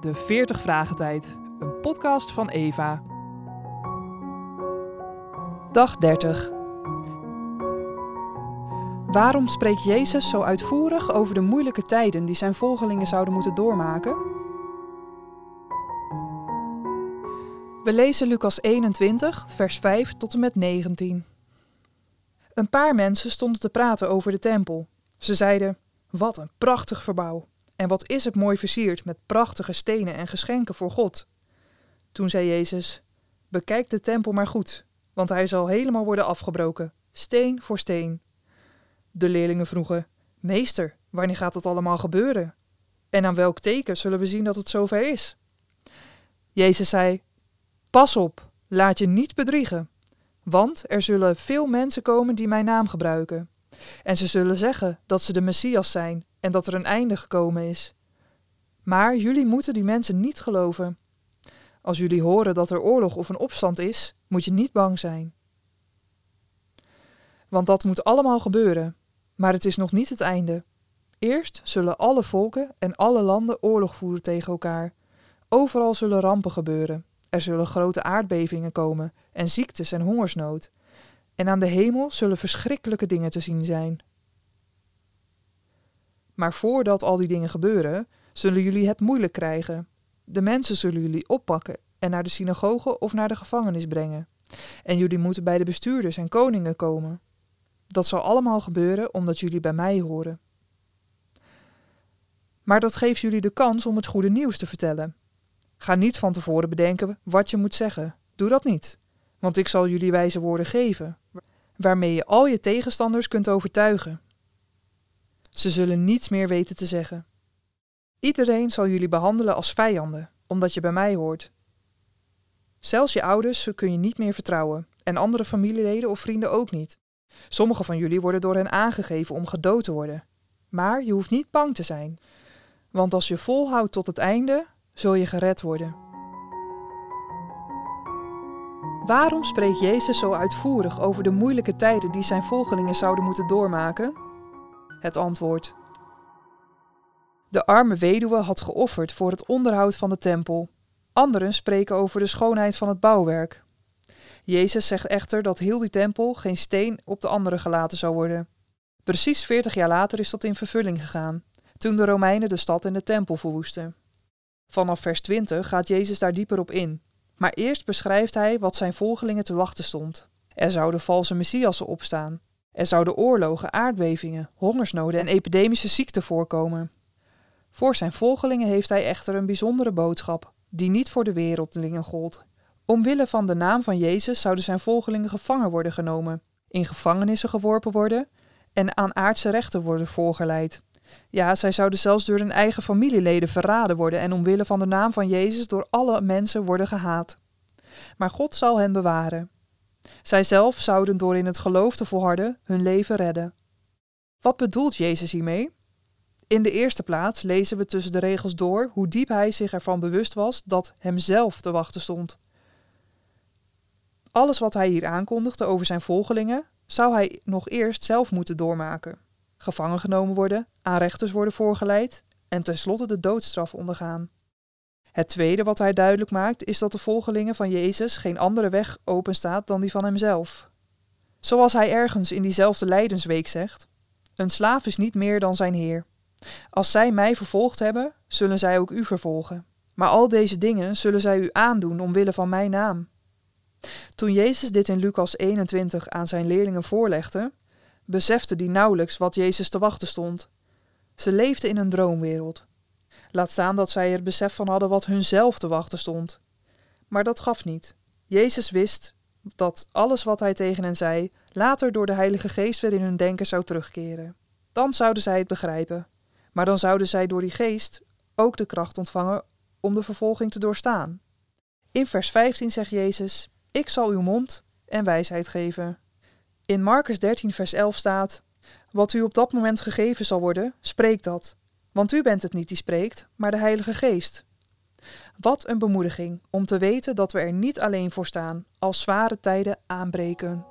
de 40 Vragen Tijd, een podcast van Eva. Dag 30. Waarom spreekt Jezus zo uitvoerig over de moeilijke tijden die zijn volgelingen zouden moeten doormaken? We lezen Lucas 21, vers 5 tot en met 19. Een paar mensen stonden te praten over de tempel. Ze zeiden: Wat een prachtig verbouw! En wat is het mooi versierd met prachtige stenen en geschenken voor God. Toen zei Jezus: Bekijk de tempel maar goed, want hij zal helemaal worden afgebroken, steen voor steen. De leerlingen vroegen: Meester, wanneer gaat dat allemaal gebeuren? En aan welk teken zullen we zien dat het zover is? Jezus zei: Pas op, laat je niet bedriegen, want er zullen veel mensen komen die mijn naam gebruiken. En ze zullen zeggen dat ze de Messias zijn en dat er een einde gekomen is. Maar jullie moeten die mensen niet geloven. Als jullie horen dat er oorlog of een opstand is, moet je niet bang zijn. Want dat moet allemaal gebeuren, maar het is nog niet het einde. Eerst zullen alle volken en alle landen oorlog voeren tegen elkaar. Overal zullen rampen gebeuren. Er zullen grote aardbevingen komen en ziektes en hongersnood. En aan de hemel zullen verschrikkelijke dingen te zien zijn. Maar voordat al die dingen gebeuren, zullen jullie het moeilijk krijgen. De mensen zullen jullie oppakken en naar de synagoge of naar de gevangenis brengen. En jullie moeten bij de bestuurders en koningen komen. Dat zal allemaal gebeuren omdat jullie bij mij horen. Maar dat geeft jullie de kans om het goede nieuws te vertellen. Ga niet van tevoren bedenken wat je moet zeggen. Doe dat niet, want ik zal jullie wijze woorden geven, waarmee je al je tegenstanders kunt overtuigen. Ze zullen niets meer weten te zeggen. Iedereen zal jullie behandelen als vijanden, omdat je bij mij hoort. Zelfs je ouders kun je niet meer vertrouwen, en andere familieleden of vrienden ook niet. Sommige van jullie worden door hen aangegeven om gedood te worden. Maar je hoeft niet bang te zijn, want als je volhoudt tot het einde, zul je gered worden. Waarom spreekt Jezus zo uitvoerig over de moeilijke tijden die zijn volgelingen zouden moeten doormaken? Het antwoord. De arme weduwe had geofferd voor het onderhoud van de tempel. Anderen spreken over de schoonheid van het bouwwerk. Jezus zegt echter dat heel die tempel geen steen op de andere gelaten zou worden. Precies veertig jaar later is dat in vervulling gegaan, toen de Romeinen de stad en de tempel verwoesten. Vanaf vers 20 gaat Jezus daar dieper op in. Maar eerst beschrijft hij wat zijn volgelingen te wachten stond. Er zouden valse messiassen opstaan. Er zouden oorlogen, aardbevingen, hongersnoden en epidemische ziekten voorkomen. Voor zijn volgelingen heeft hij echter een bijzondere boodschap, die niet voor de wereldlingen gold. Omwille van de naam van Jezus zouden zijn volgelingen gevangen worden genomen, in gevangenissen geworpen worden en aan aardse rechten worden voorgeleid. Ja, zij zouden zelfs door hun eigen familieleden verraden worden en omwille van de naam van Jezus door alle mensen worden gehaat. Maar God zal hen bewaren. Zij zelf zouden door in het geloof te volharden hun leven redden. Wat bedoelt Jezus hiermee? In de eerste plaats lezen we tussen de regels door hoe diep hij zich ervan bewust was dat hemzelf te wachten stond. Alles wat hij hier aankondigde over zijn volgelingen, zou hij nog eerst zelf moeten doormaken. Gevangen genomen worden, aan rechters worden voorgeleid en tenslotte de doodstraf ondergaan. Het tweede wat hij duidelijk maakt is dat de volgelingen van Jezus geen andere weg openstaat dan die van hemzelf. Zoals hij ergens in diezelfde lijdensweek zegt: Een slaaf is niet meer dan zijn heer. Als zij mij vervolgd hebben, zullen zij ook u vervolgen. Maar al deze dingen zullen zij u aandoen omwille van mijn naam. Toen Jezus dit in Lucas 21 aan zijn leerlingen voorlegde, besefte die nauwelijks wat Jezus te wachten stond. Ze leefden in een droomwereld. Laat staan dat zij er besef van hadden wat hunzelf te wachten stond. Maar dat gaf niet. Jezus wist dat alles wat hij tegen hen zei, later door de Heilige Geest weer in hun denken zou terugkeren. Dan zouden zij het begrijpen. Maar dan zouden zij door die geest ook de kracht ontvangen om de vervolging te doorstaan. In vers 15 zegt Jezus: Ik zal uw mond en wijsheid geven. In Marcus 13, vers 11 staat: Wat u op dat moment gegeven zal worden, spreek dat. Want u bent het niet die spreekt, maar de Heilige Geest. Wat een bemoediging om te weten dat we er niet alleen voor staan als zware tijden aanbreken.